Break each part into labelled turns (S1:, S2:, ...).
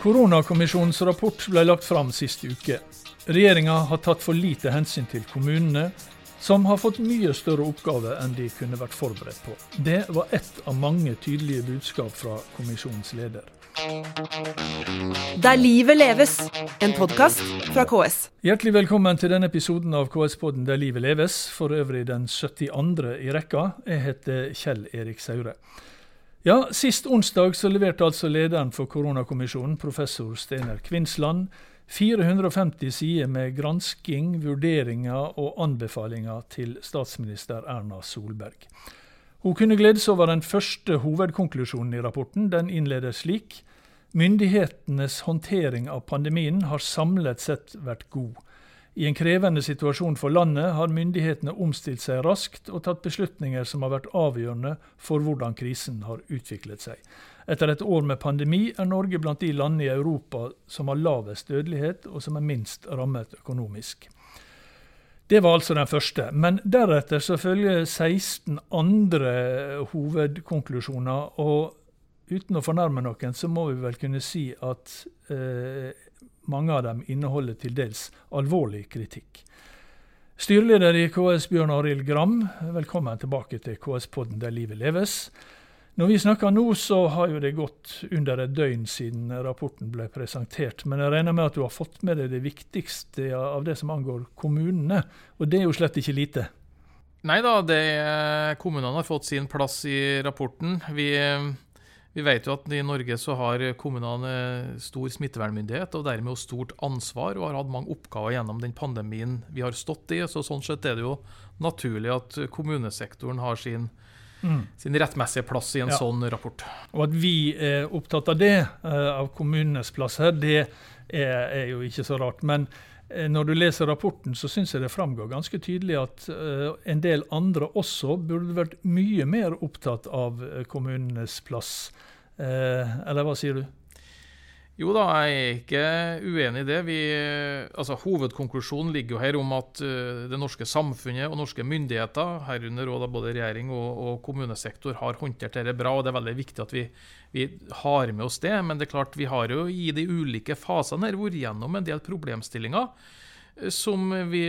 S1: Koronakommisjonens rapport ble lagt fram sist uke. Regjeringa har tatt for lite hensyn til kommunene, som har fått mye større oppgaver enn de kunne vært forberedt på. Det var ett av mange tydelige budskap fra kommisjonens leder.
S2: Der livet leves, en podkast fra KS.
S1: Hjertelig velkommen til denne episoden av KS-podden Der livet leves, for øvrig den 72. i rekka. Jeg heter Kjell Erik Saure. Ja, Sist onsdag så leverte altså lederen for koronakommisjonen, professor Steinar Kvinsland, 450 sider med gransking, vurderinger og anbefalinger til statsminister Erna Solberg. Hun kunne glede seg over den første hovedkonklusjonen i rapporten. Den innleder slik. Myndighetenes håndtering av pandemien har samlet sett vært god. I en krevende situasjon for landet har myndighetene omstilt seg raskt og tatt beslutninger som har vært avgjørende for hvordan krisen har utviklet seg. Etter et år med pandemi er Norge blant de landene i Europa som har lavest dødelighet, og som er minst rammet økonomisk. Det var altså den første. Men deretter så følger 16 andre hovedkonklusjoner. Og uten å fornærme noen, så må vi vel kunne si at eh, mange av dem inneholder til dels alvorlig kritikk. Styreleder i KS Bjørn Arild Gram, velkommen tilbake til KS-podden Der livet leves. Når vi snakker nå, så har jo det gått under et døgn siden rapporten ble presentert. Men jeg regner med at du har fått med deg det viktigste av det som angår kommunene. Og det er jo slett ikke lite?
S3: Nei da, kommunene har fått sin plass i rapporten. Vi vi vet jo at i Norge så har kommunene stor smittevernmyndighet og dermed jo stort ansvar og har hatt mange oppgaver gjennom den pandemien vi har stått i. Så sånn sett er det jo naturlig at kommunesektoren har sin, mm. sin rettmessige plass i en ja. sånn rapport.
S1: Og at vi er opptatt av det, eh, av kommunenes plass her, det er, er jo ikke så rart. Men når du leser rapporten, så syns jeg det framgår ganske tydelig at uh, en del andre også burde vært mye mer opptatt av kommunenes plass. Eh, eller hva sier du?
S3: Jo da, jeg er ikke uenig i det. Vi, altså, hovedkonklusjonen ligger jo her om at det norske samfunnet og norske myndigheter, herunder både regjering og, og, kommunesektor, har håndtert dette bra. og Det er veldig viktig at vi, vi, har med oss det. Men det er klart, vi har jo i de ulike fasene her vært gjennom en del problemstillinger eh, som, vi,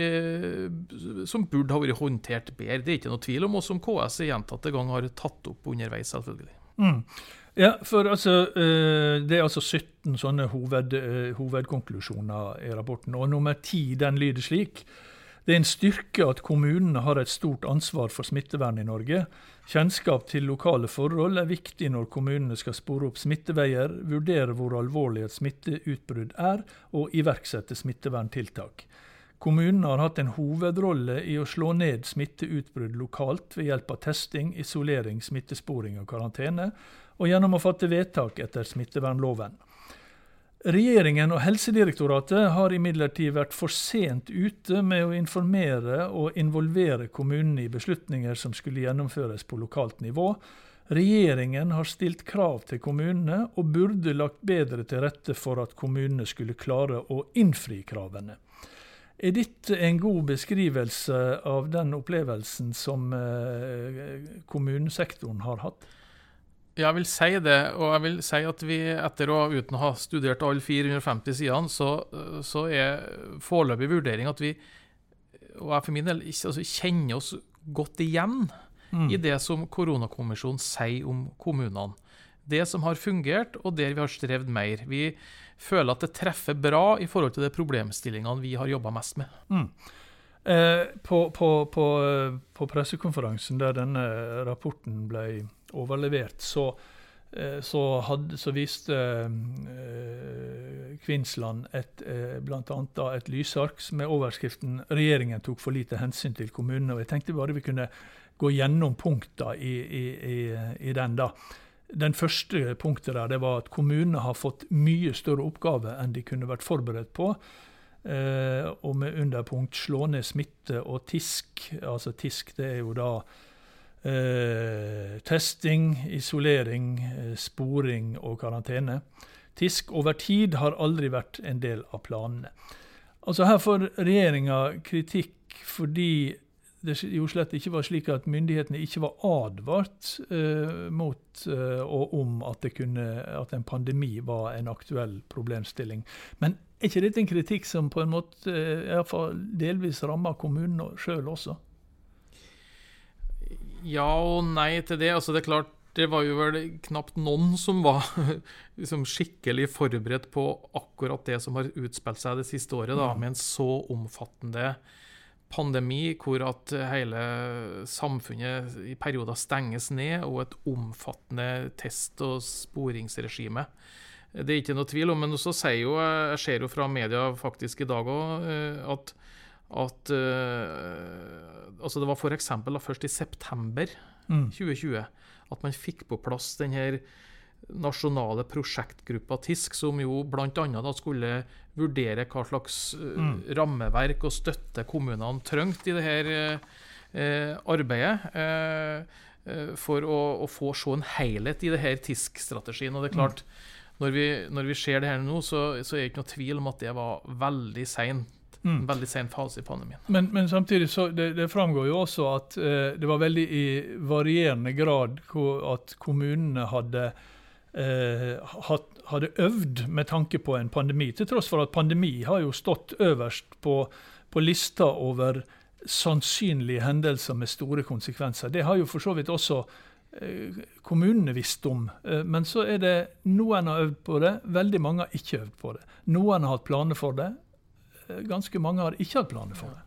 S3: som burde ha vært håndtert bedre. Det er ikke noe tvil om, og som KS gjentatte ganger har tatt opp underveis, selvfølgelig.
S1: Mm. Ja, for altså, eh, Det er altså 17 sånne hoved, eh, hovedkonklusjoner i rapporten. Og nummer 10 den lyder slik. Det er en styrke at kommunene har et stort ansvar for smittevern i Norge. Kjennskap til lokale forhold er viktig når kommunene skal spore opp smitteveier, vurdere hvor alvorlig et smitteutbrudd er, og iverksette smitteverntiltak. Kommunene har hatt en hovedrolle i å slå ned smitteutbrudd lokalt ved hjelp av testing, isolering, smittesporing og karantene, og gjennom å fatte vedtak etter smittevernloven. Regjeringen og Helsedirektoratet har imidlertid vært for sent ute med å informere og involvere kommunene i beslutninger som skulle gjennomføres på lokalt nivå. Regjeringen har stilt krav til kommunene, og burde lagt bedre til rette for at kommunene skulle klare å innfri kravene. Er dette en god beskrivelse av den opplevelsen som eh, kommunesektoren har hatt?
S3: Jeg vil si det, og jeg vil si at vi etter å uten å ha studert alle 450 sidene, så, så er foreløpig vurdering at vi, og jeg for min del, altså, kjenner oss godt igjen mm. i det som koronakommisjonen sier om kommunene. Det som har fungert, og der vi har strevd mer. Vi føler at det treffer bra i forhold til de problemstillingene vi har jobba mest med.
S1: Mm. Eh, på, på, på, på pressekonferansen der denne rapporten ble overlevert, så, eh, så, hadde, så viste Kvinnsland Kvinsland et, eh, bl.a. et lysark med overskriften 'Regjeringen tok for lite hensyn til kommunene'. og Jeg tenkte bare vi kunne gå gjennom punktene i, i, i, i, den. da. Den første punktet der, det var at kommunene har fått mye større oppgaver enn de kunne vært forberedt på. Eh, og med underpunkt slå ned smitte og TISK. Altså TISK det er jo da Eh, testing, isolering, eh, sporing og karantene. TISK over tid har aldri vært en del av planene. Altså Her får regjeringa kritikk fordi det jo slett ikke var slik at myndighetene ikke var advart eh, mot eh, og om at, kunne, at, en pandemi var en aktuell problemstilling. Men er ikke dette en kritikk som på en måte eh, delvis rammer kommunene sjøl også?
S3: Ja og nei til det. Altså det er klart det var jo vel knapt noen som var liksom skikkelig forberedt på akkurat det som har utspilt seg det siste året, da, mm. med en så omfattende pandemi hvor at hele samfunnet i perioder stenges ned, og et omfattende test- og sporingsregime. Det er ikke noe tvil om, men også sier jo, jeg ser jo fra media faktisk i dag òg, eh, at, at uh, altså Det var f.eks. først i september mm. 2020 at man fikk på plass denne nasjonale prosjektgruppa TISK, som jo bl.a. skulle vurdere hva slags uh, mm. rammeverk og støtte kommunene trengte i dette uh, arbeidet. For å, å, få se en helhet i denne TISK-strategien. Og det er klart, mm. når, vi, når, vi, ser det her nå, så, så er det ikke noe tvil om at det var veldig seint Mm. Veldig sen fase i pandemien.
S1: Men, men samtidig så det, det, framgår jo også at eh, det var veldig i varierende grad at kommunene hadde, eh, hadde øvd med tanke på en pandemi. Til tross for at pandemi har jo stått øverst på, på lista over sannsynlige hendelser med store konsekvenser. Det har jo for så vidt også eh, kommunene visst om. Eh, men så er det noen har øvd på det, veldig mange har ikke øvd på det. Noen har hatt planer for det, ganske mange har ikke hatt planer for det.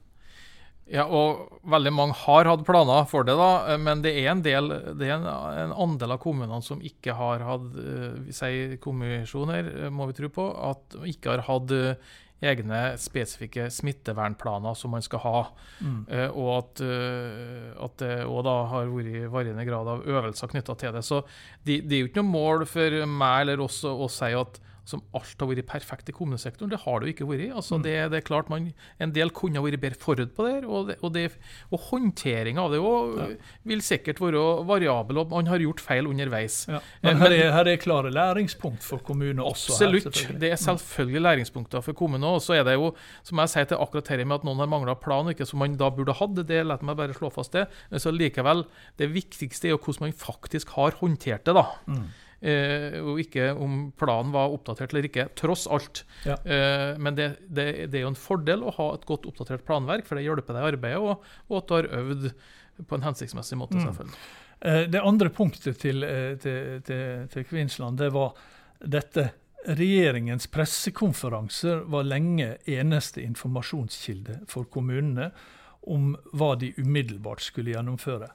S3: Ja, og veldig mange har hatt planer for det, da, men det er en del, det er en, en andel av kommunene som ikke har hatt vi si, kommisjoner, eh, må vi tro på, at ikke har hatt eh, egne spesifikke smittevernplaner som man skal ha. Mm. Uh, og at, uh, at det òg da har vært varierende grad av øvelser knytta til det. Så det de er jo ikke noe mål for meg eller oss å si at som alt har vært perfekt i kommunesektoren. Det har det jo ikke vært. Altså, mm. det, det, er klart man, En del kunne ha vært bedre forut på det, og, det, og, det, og håndteringa av det òg ja. vil sikkert være variabel, og man har gjort feil underveis. Ja.
S1: Eh, men her er, her er klare læringspunkt for kommunen også?
S3: Absolutt. Her, det er mm. selvfølgelig læringspunkter for kommunen òg. Så er det jo, som jeg sier til akkurat dette med at noen har mangla plan, ikke som man da burde hatt, det lar meg bare slå fast det. Men så likevel, det viktigste er jo hvordan man faktisk har håndtert det. da. Mm. Eh, og ikke om planen var oppdatert eller ikke, tross alt. Ja. Eh, men det, det, det, er jo en fordel å ha et godt oppdatert planverk, for det hjelper deg i arbeidet, og, og at du har øvd på en hensiktsmessig måte. Mm. selvfølgelig.
S1: Eh, det andre punktet til, eh, til, til, til Kvinsland det var dette. Regjeringens pressekonferanser var lenge eneste informasjonskilde for kommunene om hva de umiddelbart skulle gjennomføre.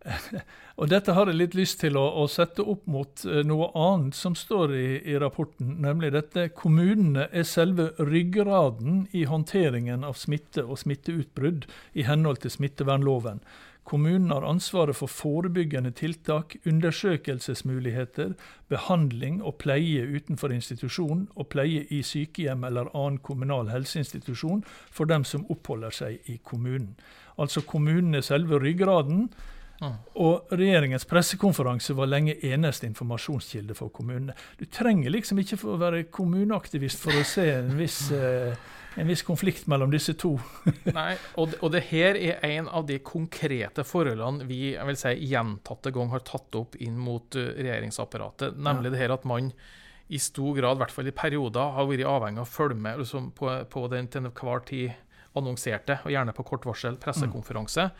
S1: Og Dette har jeg litt lyst til å, å sette opp mot uh, noe annet som står i, i, rapporten, nemlig dette kommunene er selve ryggraden i håndteringen av smitte og smitteutbrudd i henhold til smittevernloven. Kommunen har ansvaret for forebyggende tiltak, undersøkelsesmuligheter, behandling og pleie utenfor institusjon og pleie i sykehjem eller annen kommunal helseinstitusjon for dem som oppholder seg i kommunen. Altså kommunen er selve ryggraden. Og regjeringens pressekonferanse var lenge eneste informasjonskilde for kommunene. Du trenger liksom ikke for å være kommuneaktivist for å se en viss, eh, en viss konflikt mellom disse to.
S3: Nei, og, og det her er en av de konkrete forholdene vi jeg vil si, gjentatte ganger har tatt opp inn mot uh, regjeringsapparatet. Nemlig ja. det her at man i stor grad, i hvert fall i perioder, har vært avhengig av å følge med liksom, på, på den til enhver tid annonserte, og gjerne på kort varsel, pressekonferanse,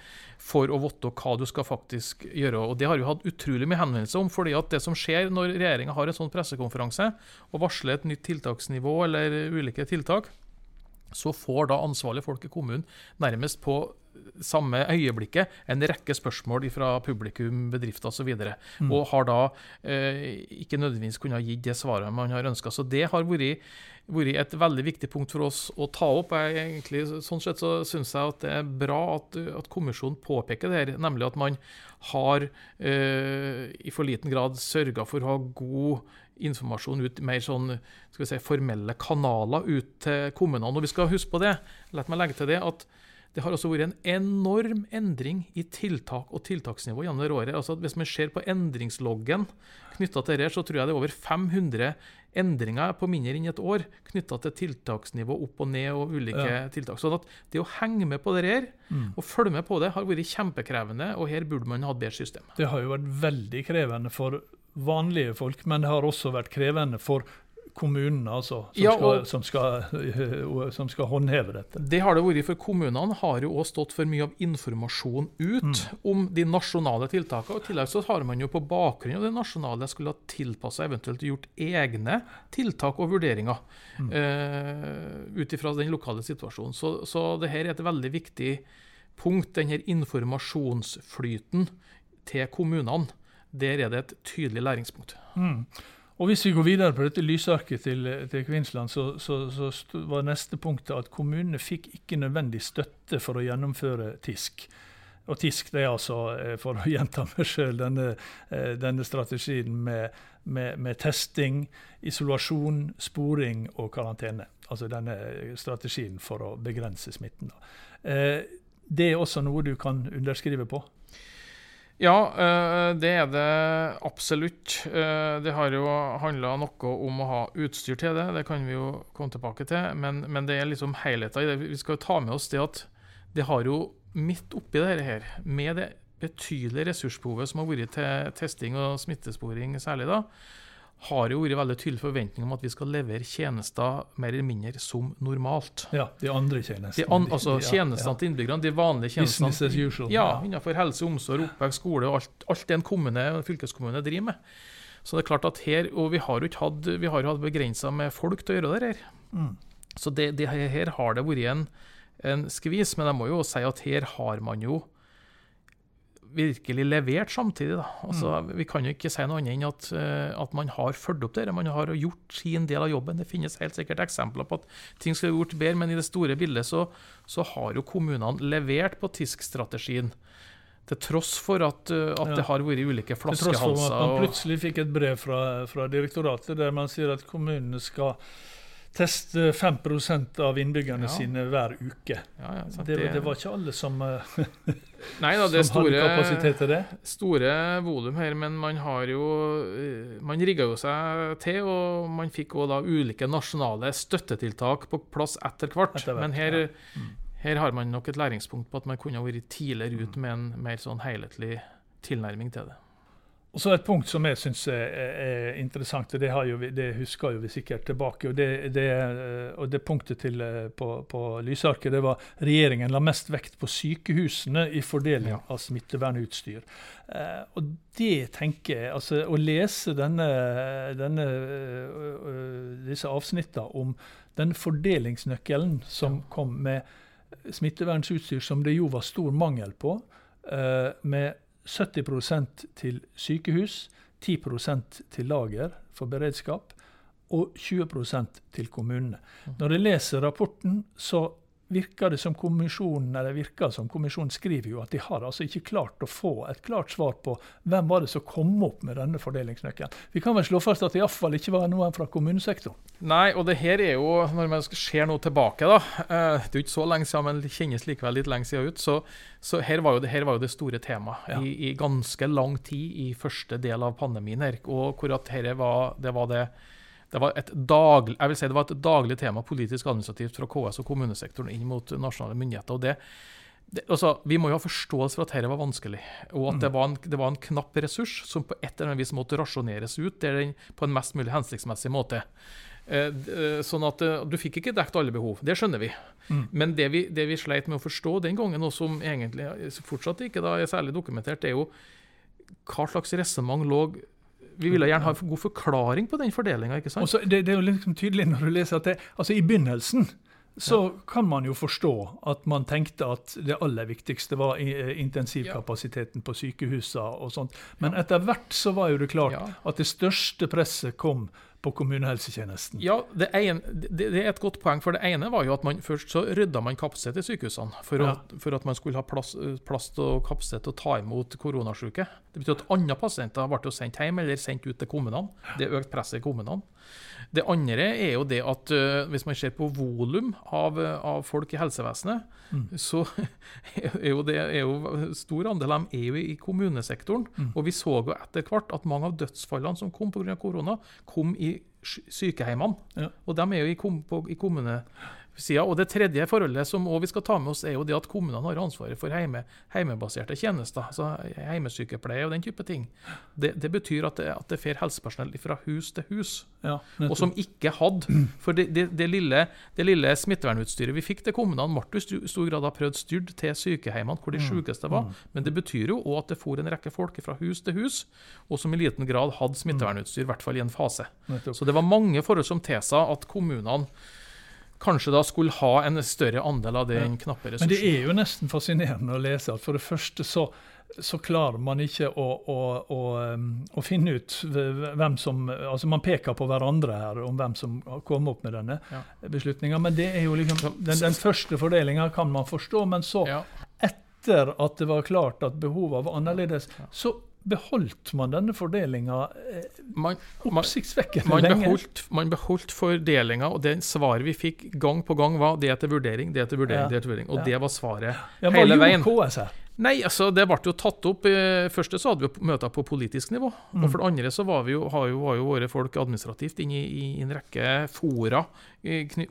S3: for å vite hva du skal faktisk gjøre. Og Det har vi hatt utrolig mye henvendelse om. fordi at det som skjer når regjeringa har en sånn pressekonferanse og varsler et nytt tiltaksnivå eller ulike tiltak, så får da ansvarlige folk i kommunen nærmest på samme øyeblikket en rekke spørsmål fra publikum, bedrifter osv. Og, mm. og har da eh, ikke nødvendigvis kunnet gi det svaret man har ønska. Så det har vært, vært, et veldig viktig punkt for oss å ta opp. Jeg, egentlig, sånn sett så syns jeg at det er bra at, at kommisjonen påpeker det her, nemlig at man har eh, i for liten grad sørga for å ha god informasjon ut mer sånn skal vi si, formelle kanaler ut til kommunene. Og vi skal huske på det, la meg legge til det, at det har også vært en enorm endring i tiltak og tiltaksnivå gjennom det året. Altså, hvis man ser på endringsloggen knytta til dette, så tror jeg det er over 500 endringer på mindre enn et år knytta til tiltaksnivå opp og ned og ulike
S1: Ja.
S3: tiltak. Sånn det å henge med på det her
S1: Mm.
S3: og følge med på det har vært kjempekrevende, og her burde man hatt bedre system.
S1: Det har jo vært veldig krevende for vanlige folk, men det har også vært krevende for kommunene, altså, som,
S3: Ja,
S1: skal, som, skal, som skal håndheve dette.
S3: Det har det vært, for kommunene har jo også stått for mye av informasjon ut om de nasjonale tiltakene. og I tillegg så har man jo på bakgrunn av det nasjonale skulle ha tilpassa eventuelt gjort egne tiltak og vurderinger eh, ut ifra den lokale situasjonen. Så, så det her er et veldig viktig punkt, denne informasjonsflyten til kommunene. Der er det et tydelig læringspunkt.
S1: Mm. Og Hvis vi går videre på dette lysarket til, til Kvinnsland, så, så, så var neste punktet at kommunene fikk ikke nødvendig støtte for å gjennomføre TISK. Og TISK det er altså, eh, for å gjenta meg sjøl, denne, eh, denne strategien med, med, med testing, isolasjon, sporing og karantene. Altså denne strategien for å begrense smitten. Eh, Det er også noe du kan underskrive på?
S3: Ja, eh, det er det absolutt. Eh, Det har jo handla noe om å ha utstyr til det, det kan vi jo komme tilbake til. Men, men det er liksom helheten i det. Vi skal ta med oss det at det har jo midt oppi dette her, med det betydelige ressursbehovet som har vært til testing og smittesporing særlig, da, har jo vært veldig tydelig forventning om at vi skal levere tjenester mer eller mindre som normalt.
S1: Ja, de andre
S3: De
S1: tjenestene.
S3: an, altså
S1: Ja,
S3: Tjenestene til innbyggerne, de vanlige tjenestene.
S1: Business as usual.
S3: Ja, innenfor helse, omsorg, oppvekst, skole og alt, alt det en kommune og fylkeskommune driver med. Så det er klart at her, Og vi har jo ikke hatt, vi har hatt begrensa med folk til å gjøre det her.
S1: Mm.
S3: Så det, det her, her har det vært en, en skvis, men jeg må jo si at her har man jo virkelig levert samtidig. Da. Altså, Vi kan jo ikke si noe annet enn at, eh, at man har fulgt opp dette. Man har gjort sin del av jobben. Det finnes helt sikkert eksempler på at ting vært gjort bedre, men i det store bildet så, så har jo kommunene levert på TISK-strategien. Til tross for at, eh, at
S1: Ja.
S3: det har vært ulike
S1: Til tross for at
S3: flaskehalser.
S1: man plutselig fikk et brev fra, fra direktoratet der man sier at kommunene skal teste 5% av innbyggerne
S3: Ja.
S1: sine hver uke.
S3: ja, ja, sant,
S1: Det, det var ikke alle som, eh,
S3: Nei da, det
S1: som hadde kapasitet til det.
S3: store volum her, men man har jo eh, Man rigga jo seg til, og man fikk òg da ulike nasjonale støttetiltak på plass etter hvert.
S1: Etter hvert,
S3: men her,
S1: ja.
S3: her har man nok et læringspunkt på at man kunne vært tidligere ut med en mer sånn helhetlig tilnærming til det.
S1: Og så Et punkt som jeg syns er, er interessant, og det, har jo vi, det husker jo vi sikkert tilbake. og Det, det, eh, og det punktet til, eh, på, på lysarket det var regjeringen la mest vekt på sykehusene i fordeling
S3: Ja.
S1: av smittevernutstyr. Eh, og det tenker jeg, altså Å lese denne, denne, ø, ø, disse avsnittene om den fordelingsnøkkelen som kom med smittevernutstyr, som det jo var stor mangel på, eh, med 70% til sykehus, 10% til lager for beredskap og 20% til kommunene. Når jeg leser rapporten, så virker det som kommisjonen eller virker som kommisjonen skriver jo at de har altså ikke klart å få et klart svar på hvem var det som kom opp med denne fordelingsnøkkelen. Vi kan vel slå fast at det iallfall ikke var noen fra kommunesektoren.
S3: Nei, og det her er jo, når man ser noe tilbake, da eh, Det er jo ikke så lenge siden, men det kjennes likevel litt lenge siden ut. Så, så her, var det, her var jo det store temaet
S1: Ja.
S3: i, i ganske lang tid i første del av pandemien. her, Og hvor at dette var det var det det var et daglig, jeg vil si det var et daglig tema politisk administrativt fra KS og kommunesektoren inn mot nasjonale myndigheter. og det, det altså, Vi må jo ha forståelse for at dette var vanskelig, og at det, var en, det var en knapp ressurs som på et eller annet vis måtte rasjoneres ut der den, på en mest mulig hensiktsmessig måte. Eh, eh, Sånn at eh, Du fikk ikke dekt alle behov, det skjønner vi.
S1: Mm.
S3: Men det vi, det vi sleit med å forstå den gangen, og som egentlig fortsatt ikke da er særlig dokumentert, er jo hva slags resonnement lå Vi ville gjerne ha en god forklaring på den fordelinga.
S1: Det, det er jo liksom tydelig når du leser at det, altså I begynnelsen så kan man jo forstå at man tenkte at det aller viktigste var eh, intensivkapasiteten på sykehusene og sånt. Men etter hvert så var jo det klart
S3: Ja.
S1: at det største presset kom på kommunehelsetjenesten.
S3: Ja, det, ene, det, det, er et godt poeng. For det ene var jo at man først så rydda man kapasitet i sykehusene. For, ja. at, for at man skulle ha plass, plass og kapasitet til å ta imot koronasyke. Det betyr at andre pasienter ble sendt hjem eller sendt ut til kommunene. Det er økt presset i kommunene. Det andre er jo det at hvis man ser på volum av, av, folk i helsevesenet, mm. så er jo det er jo stor andel av dem er jo i kommunesektoren. Mm. Og vi så jo etter hvert at mange av dødsfallene som kom pga. korona, kom i sykehjemmene. Ja. Og de er jo i, kom, på, i kommune sida. Og det tredje forholdet som vi skal ta med oss, er jo det at kommunene har ansvaret for heime, heimebaserte tjenester. altså Heimesykepleie og den type ting. Det, det betyr at det, at det fer helsepersonell fra hus til hus. Ja, og som ikke hadde For det, det, det, lille, lille smittevernutstyret vi fikk til kommunene, ble i stor grad prøvd styrt til sykehjemmene, hvor de mm. sykeste var. Mm. Men det betyr jo òg at det for en rekke folk fra hus til hus, og som i liten grad hadde smittevernutstyr, i hvert fall i en fase. Så det var mange forhold som tilsa at kommunene kanskje da skulle ha en større andel av det enn knappe ressurser.
S1: Men det er jo nesten fascinerende å lese at for det første så, så klarer man ikke å, å, å, um, å, finne ut hvem som Altså man peker på hverandre her om hvem som kom opp med denne ja. beslutninga. Men det er jo liksom Den, den første fordelinga kan man forstå, men så, ja. etter at det var klart at behovet var annerledes, så beholdt man denne fordelinga eh, oppsiktsvekkende
S3: man, lenge. Beholdt, man beholdt fordelinga, og det svaret vi fikk gang på gang, var det er til vurdering, det er til vurdering, ja. det er til vurdering. Og ja. det var svaret ja, hele veien. KS her? Nei, altså det ble jo tatt opp. Eh, først så hadde vi møter på politisk nivå. Mm. Og for det andre så var, vi jo, har jo, var jo våre folk administrativt inne i, i en rekke fora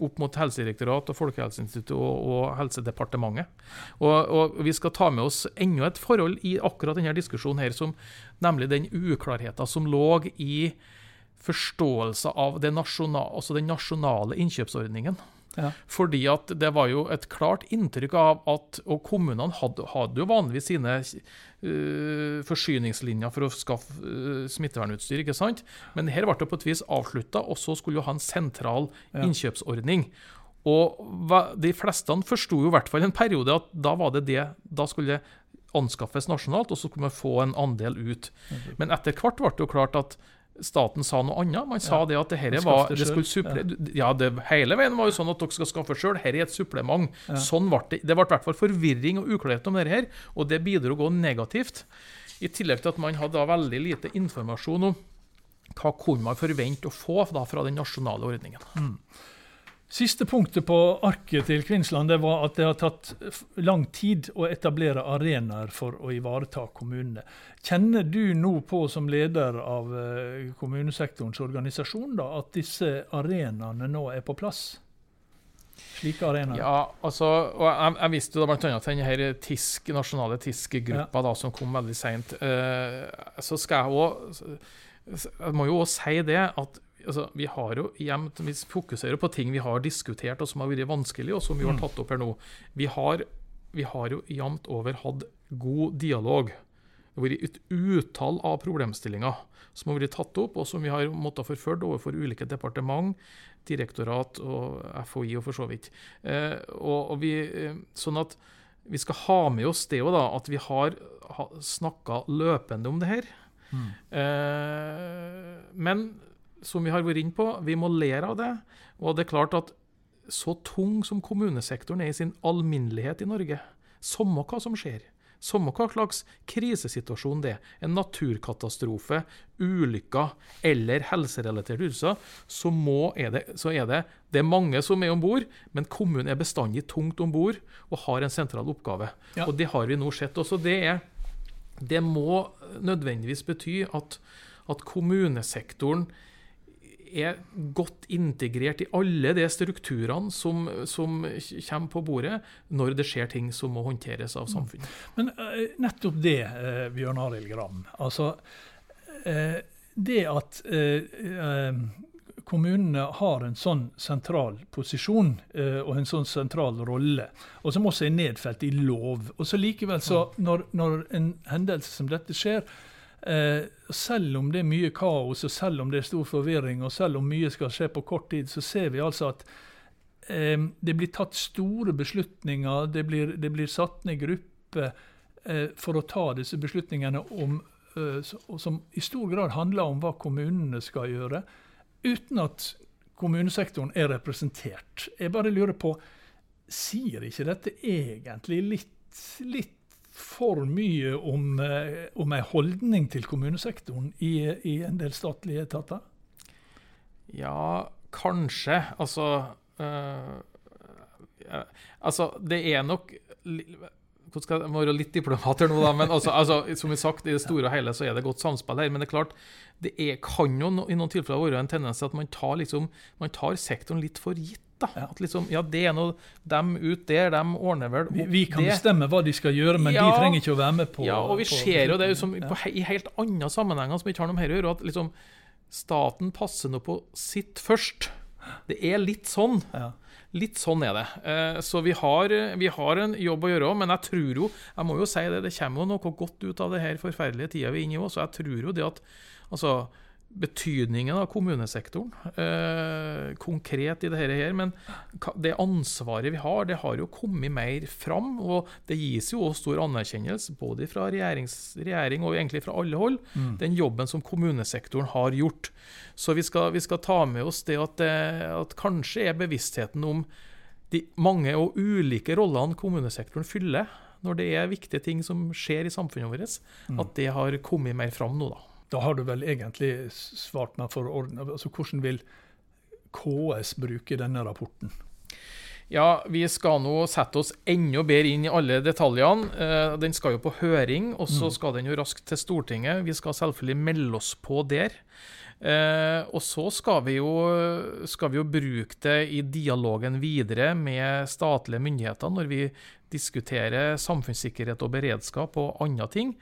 S3: opp mot Helsedirektorat og Folkehelseinstituttet og, og Helsedepartementet. Og, og, vi skal ta med oss enda et forhold i akkurat denne diskusjonen her, som, nemlig den uklarheten som lå i forståelse av nasjonale, altså den nasjonale innkjøpsordningen. Ja. Fordi at det var jo et klart inntrykk av at Og kommunene hadde, hadde jo vanligvis sine uh, forsyningslinjer for å skaffe uh, smittevernutstyr, ikke sant? Men her ble det på et vis avslutta, og så skulle jo ha en sentral ja. innkjøpsordning. Og de fleste forsto jo i hvert fall en periode at da var det det Da skulle det anskaffes nasjonalt, og så skulle man få en andel ut. Men etter hvert ble det jo klart at staten sa noe annet. Man sa ja, det at det her var det skulle supple, ja. ja det, Hele veien var jo sånn at dere skal skaffe sjøl. Her er et supplement. Ja. Sånn ble det. Det ble i hvert fall forvirring og uklarhet om dette, her, og det bidro gå negativt. I tillegg til at man hadde veldig lite informasjon om hva kunne man forvente å få da, fra den nasjonale ordningen. Mm.
S1: Siste punktet på arket til Kvinnsland det var at det har tatt lang tid å etablere arenaer for å ivareta kommunene. Kjenner du nå på, som leder av eh, kommunesektorens organisasjon, da, at disse arenaene nå er på plass? Slike arenaer?
S3: Ja, altså, og jeg, jeg visste jo bl.a. til denne TISK, nasjonale TISK-gruppa ja. som kom veldig seint. Uh, så skal jeg òg Jeg må jo òg si det at altså, vi har jo jevnt, vi fokuserer på ting vi har diskutert og som har vært vanskelig, og som vi har mm. tatt opp her nå. Vi har, vi har jo jevnt over hatt god dialog. Det har vært et utall av problemstillinger som har vært tatt opp, og som vi har måttet forfølge overfor ulike departement, direktorat og FHI og for så vidt. Eh, og, og vi, eh, sånn at vi skal ha med oss det òg, at vi har, har snakka løpende om det her. Mm. Eh, men som vi har vært inne på, vi må lære av det. Og det er klart at så tung som kommunesektoren er i sin alminnelighet i Norge, samme hva som skjer, samme hva slags krisesituasjon det er, en naturkatastrofe, ulykker eller helserelaterte ytelser, så, er det, så er det, det er mange som er om bord, men kommunen er bestandig tungt om bord og har en sentral oppgave. Ja. Og Det har vi nå sett også. Det, er, det må nødvendigvis bety at, at kommunesektoren er godt integrert i alle de strukturene som, som, kommer på bordet når det skjer ting som må håndteres av samfunnet.
S1: Men uh, nettopp det, uh, Bjørn Arild Gram. Altså, uh, det at kommunene har en sånn sentral posisjon og en sånn sentral rolle, og som også er nedfelt i lov. Og så likevel, så når, når en hendelse som dette skjer, Eh, selv om det er mye kaos, og selv om det er stor forvirring, og selv om mye skal skje på kort tid, så ser vi altså at eh, det blir tatt store beslutninger. Det blir, det blir satt ned grupper eh, for å ta disse beslutningene om, eh, som i stor grad handler om hva kommunene skal gjøre. uten at kommunesektoren er representert. Jeg bare lurer på, sier ikke dette egentlig litt, litt for mye om, eh, om en holdning til kommunesektoren i, i en del statlige etater?
S3: Ja, kanskje. Altså øh, Altså, det er nok jeg skal være litt diplomat her nå, da, men altså, altså, som vi sagt, i det store og hele så er det godt samspill her. Men det er klart, det er, kan jo i noen tilfeller være en tendens til at man tar, liksom, man tar sektoren litt for gitt. Da. Ja. At liksom, ja, det er noe dem ut der, dem ordner vel
S1: Vi, vi kan
S3: det.
S1: bestemme hva de skal gjøre, men
S3: Ja.
S1: de trenger ikke å være med på
S3: Ja, og vi
S1: på
S3: ser jo det
S1: liksom,
S3: på, i helt andre sammenhenger som ikke har noe med dette å gjøre, at liksom, staten passer nå på sitt først. Det er litt sånn.
S1: Ja.
S3: Litt sånn er det. Eh, Så vi har, vi har en jobb å gjøre, men jeg tror jo Jeg må jo si det, det kommer jo noe godt ut av det her forferdelige tida vi er inne i òg, så jeg tror jo det at altså, betydningen av kommunesektoren eh, konkret i dette her, men det ansvaret vi har, det har jo kommet mer fram. Og det gis jo også stor anerkjennelse, både fra regjering og egentlig fra alle hold, den jobben som kommunesektoren har gjort. Så vi skal, vi skal ta med oss det at, det at kanskje er bevisstheten om de mange og ulike rollene kommunesektoren fyller når det er viktige ting som skjer i samfunnet vårt, at det har kommet mer fram nå, da.
S1: Da har du vel egentlig svart meg for orden. Altså, hvordan vil KS bruke denne rapporten?
S3: Ja, vi skal nå sette oss enda bedre inn i alle detaljene. Eh, Den skal jo på høring, og så skal den jo raskt til Stortinget. Vi skal selvfølgelig melde oss på der. Eh, og så skal vi, jo, skal vi jo bruke det i dialogen videre med statlige myndigheter når vi diskuterer samfunnssikkerhet og beredskap og andre ting.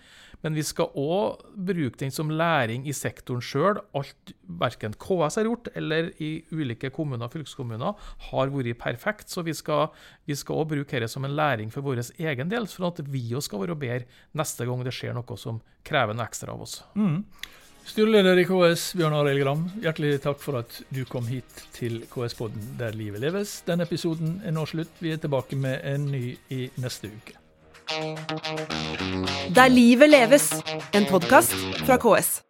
S3: Men vi skal òg bruke den som læring i sektoren sjøl. Alt verken KS har gjort, eller i ulike kommuner og fylkeskommuner, har vært perfekt. Så vi skal òg bruke dette som en læring for vår egen del, for at vi òg skal være bedre neste gang det skjer noe som krever noe ekstra av oss.
S1: Styreleder i KS, Bjørn Arild Gram, hjertelig takk for at du kom hit til KS-podden Der livet leves. Denne episoden er nå slutt. Vi er tilbake med en ny i neste uke.
S2: Der livet leves, en podkast fra KS.